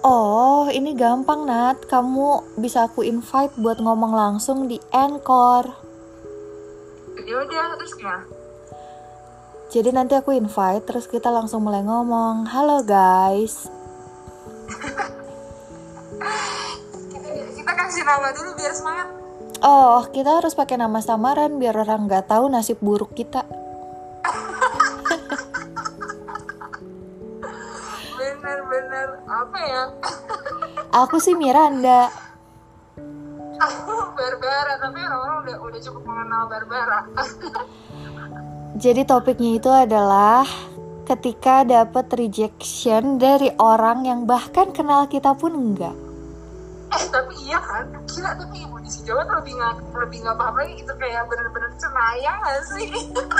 Oh, ini gampang Nat. Kamu bisa aku invite buat ngomong langsung di Anchor. Ya udah, terus gimana? Jadi nanti aku invite, terus kita langsung mulai ngomong. Halo guys. Kita kasih nama dulu biar semangat. Oh, kita harus pakai nama samaran biar orang nggak tahu nasib buruk kita. Bener-bener apa ya? Aku sih Miranda. Aku Barbara, tapi orang-orang udah udah cukup mengenal Barbara. Jadi topiknya itu adalah ketika dapat rejection dari orang yang bahkan kenal kita pun enggak. eh tapi iya kan, gila tapi ibu di si Jawa tuh lebih nggak lebih nggak paham lagi gitu kayak bener-bener cenayang gak sih?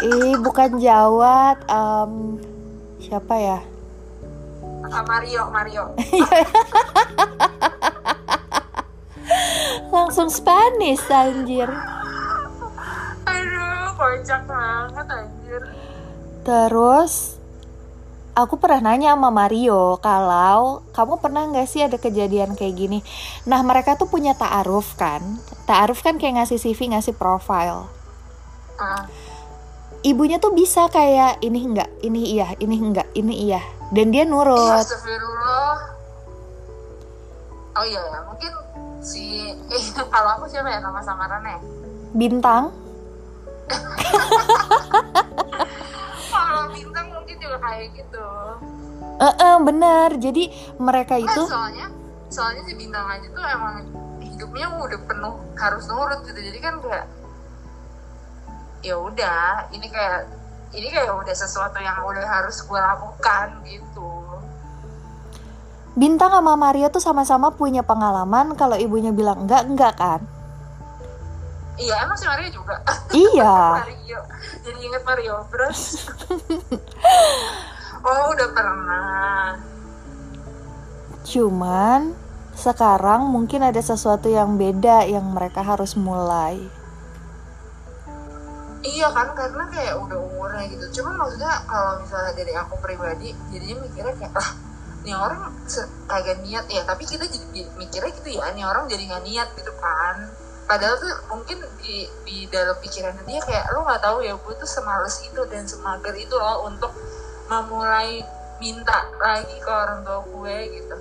Ih, bukan Jawa, em, siapa ya? Mario, Mario. Langsung Spanish anjir. Aduh, kocak banget anjir. Terus aku pernah nanya sama Mario kalau kamu pernah nggak sih ada kejadian kayak gini. Nah mereka tuh punya taaruf kan. Taaruf kan kayak ngasih CV, ngasih profile. Ah, Ibunya tuh bisa kayak ini enggak, ini iya, ini enggak, ini iya. Dan dia nurut. Oh iya ya, mungkin si eh kalau aku siapa ya nama samarannya? Bintang. Kalau bintang mungkin juga kayak gitu. Eh eh, bener. Jadi mereka Nah, itu soalnya soalnya si bintang aja tuh emang hidupnya udah penuh harus nurut gitu. Jadi kan kayak ya udah, ini kayak ini kayak udah sesuatu yang udah harus gue lakukan gitu. Bintang sama Mario tuh sama-sama punya pengalaman kalau ibunya bilang enggak, enggak kan? Iya, emang si Mario juga. Iya. Mario. Jadi inget Mario Bros. oh, udah pernah. Cuman sekarang mungkin ada sesuatu yang beda yang mereka harus mulai. Iya kan, karena kayak udah umurnya gitu. Cuman maksudnya kalau misalnya dari aku pribadi, jadinya mikirnya kayak, ah, nih orang kagak niat ya. Tapi kita jadi mikirnya gitu ya, nih orang jadi nggak niat gitu kan. Padahal tuh mungkin di, di dalam pikirannya dia kayak, lo nggak tahu ya, gue tuh semales itu dan semager itu loh untuk memulai minta lagi ke orang tua gue gitu.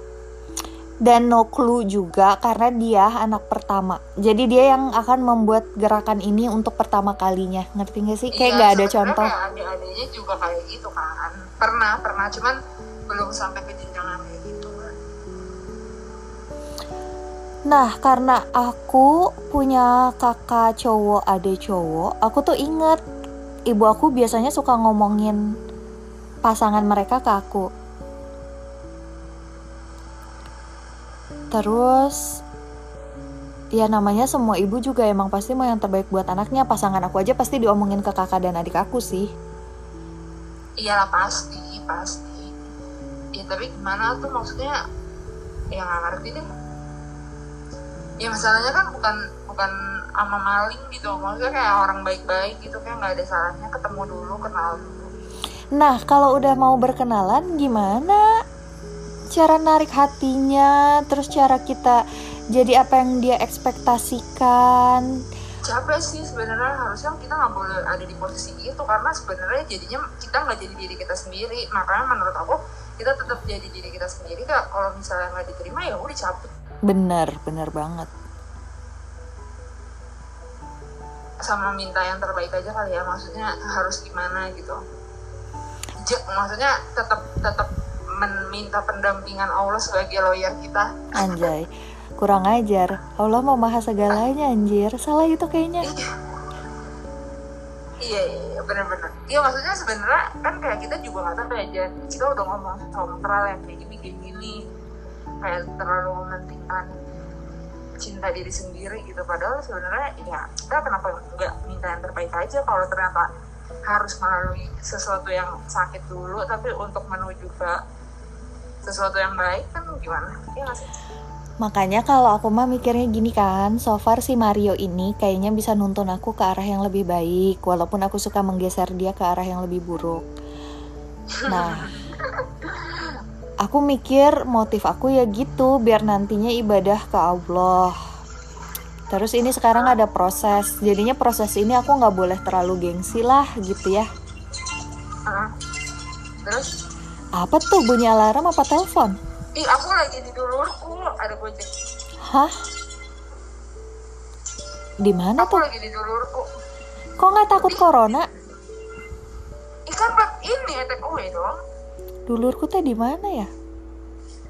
Dan no clue juga karena dia anak pertama. Jadi dia yang akan membuat gerakan ini untuk pertama kalinya. Ngerti gak sih? Kayak Iya, nggak ada contoh. Kayak adik-adiknya juga kayak gitu kan. Pernah, pernah. Cuman belum sampai ke jenjang kayak gitu. Nah, karena aku punya kakak cowok, adik cowok, aku tuh inget ibu aku biasanya suka ngomongin pasangan mereka ke aku. Terus ya namanya semua ibu juga emang pasti mau yang terbaik buat anaknya. Pasangan aku aja pasti diomongin ke kakak dan adik aku sih. Iyalah pasti, pasti. Ya tapi gimana tuh maksudnya? Ya nggak ngerti deh. Ya masalahnya kan bukan bukan ama maling gitu. Maksudnya kayak orang baik-baik gitu kayak nggak ada salahnya ketemu dulu, kenal dulu. Nah, kalau udah mau berkenalan gimana? Cara narik hatinya, terus cara kita jadi apa yang dia ekspektasikan. Capek sih sebenarnya harusnya kita nggak boleh ada di posisi itu karena sebenarnya jadinya kita nggak jadi diri kita sendiri. Makanya menurut aku kita tetap jadi diri kita sendiri kak. Kalau misalnya nggak diterima ya udah cabut. Bener, bener banget. sama minta yang terbaik aja kali ya maksudnya harus gimana gitu Ja- maksudnya tetap tetap meminta pendampingan Allah sebagai lawyer kita Anjay, kurang ajar. Allah mau maha segalanya anjir. Salah itu kayaknya. iya iya iya, bener-bener iya maksudnya sebenarnya kan kayak kita juga nggak tahu Jan. kita udah ngomong soal yang kayak gini kayak gini kayak terlalu mementingkan cinta diri sendiri gitu padahal sebenarnya ya kita kenapa nggak minta yang terbaik aja kalau ternyata harus melalui sesuatu yang sakit dulu tapi untuk menuju ke sesuatu yang baik kan gimana? Ya sih? Makanya kalau aku mah mikirnya gini kan, so far si Mario ini kayaknya bisa nuntun aku ke arah yang lebih baik, walaupun aku suka menggeser dia ke arah yang lebih buruk. Nah, aku mikir motif aku ya gitu biar nantinya ibadah ke Allah. Terus ini sekarang ada proses jadinya proses ini aku nggak boleh terlalu gengsi lah gitu ya. Terus apa tuh bunyi alarm apa telepon? Ih aku lagi di dulurku ada gojek hah? Di mana aku tuh? lagi di dulurku kok nggak takut corona? Ikan ini take away dong. Dulurku teh di mana ya?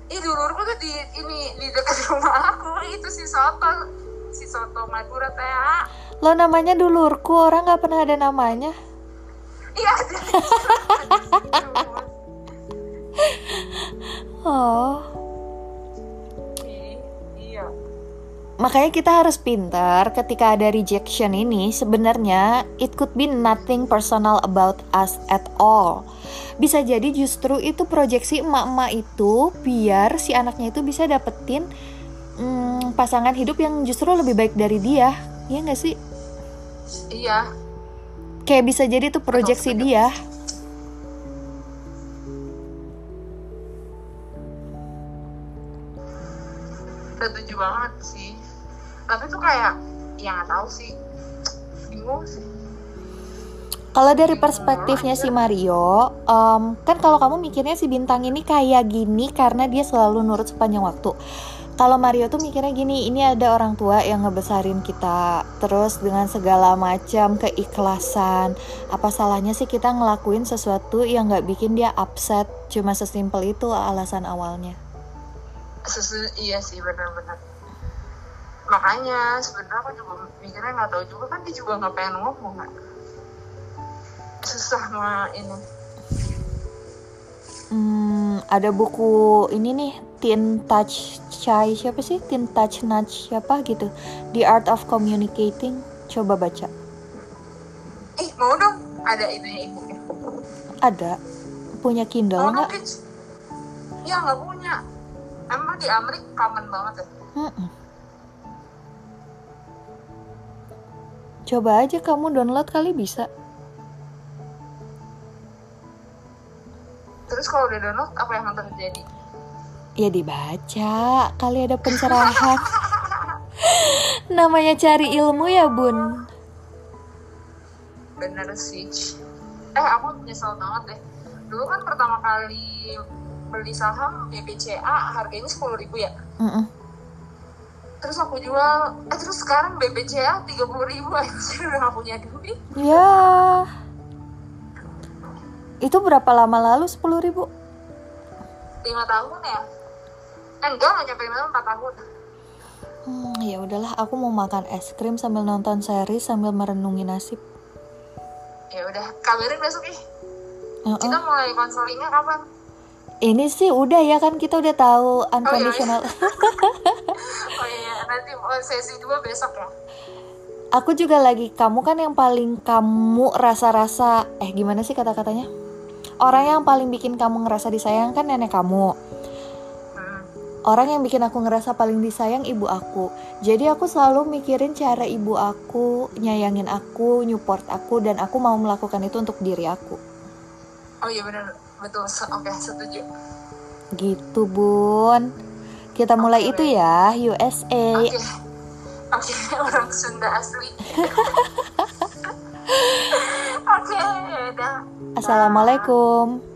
Ih dulurku tuh di ini di dekat rumah aku. Itu si soto si soto madura teh. Lo namanya dulurku orang nggak pernah ada namanya. Iya ada oh Ih, iya Makanya kita harus pintar ketika ada rejection ini sebenarnya it could be nothing personal about us at all. Bisa jadi justru itu proyeksi emak-emak itu biar si anaknya itu bisa dapetin mm, pasangan hidup yang justru lebih baik dari dia. Iya nggak sih? iya Kayak bisa jadi itu proyeksi dia. Setuju banget sih tapi tuh kayak ya nggak tahu sih bingung sih Kalau dari perspektifnya si Mario, em, kan kalau kamu mikirnya si bintang ini kayak gini karena dia selalu nurut sepanjang waktu. Kalau Mario tuh mikirnya gini, ini ada orang tua yang ngebesarin kita, terus dengan segala macam keikhlasan. Apa salahnya sih kita ngelakuin sesuatu yang nggak bikin dia upset? Cuma sesimpel itu alasan awalnya. Sesu iya sih benar-benar makanya sebenarnya aku juga mikirnya nggak tahu juga kan dia juga nggak pengen ngomong kan susah mah ini Hmm, ada buku ini nih, Teen Touch Chai siapa sih? Teen Touch Nudge siapa gitu? The Art of Communicating. Coba baca. ih mau dong ada itunya ibunya Ada. Punya Kindle nggak? ya nggak punya emang di Amerika common banget ya Mm-mm. Coba aja kamu download kali bisa. terus kalau udah download apa yang akan terjadi Ya dibaca, kali ada pencerahan. Namanya cari ilmu ya bun. bener sih eh aku nyesel banget deh dulu kan pertama kali beli saham BBCA harganya sepuluh ribu ya Mm-mm. terus aku jual eh terus sekarang BBCA tiga puluh ribu aja udah gak punya duit Ya. Itu berapa lama lalu 10.000 ribu? lima tahun ya eh, enggak nggak nyampe lima tahun empat tahun Hmm, ya udahlah, aku mau makan es krim sambil nonton series sambil merenungi nasib. ya udah kabarin besok ih Uh-uh. kita mulai konselingnya kapan Ini sih udah ya kan kita udah tahu unconditional. oh iya nanti oh, sesi dua besok ya aku juga lagi kamu kan yang paling kamu rasa-rasa eh gimana sih kata-katanya? Orang yang paling bikin kamu ngerasa disayang kan nenek kamu. hmm. Orang yang bikin aku ngerasa paling disayang ibu aku. Jadi aku selalu mikirin cara ibu aku nyayangin aku, nyupport aku dan aku mau melakukan itu untuk diri aku. oh iya benar betul Se- oke setuju Gitu, Bun. Kita mulai Oke, itu ya, USA. oke oke orang Sunda asli oke ya udah Assalamualaikum.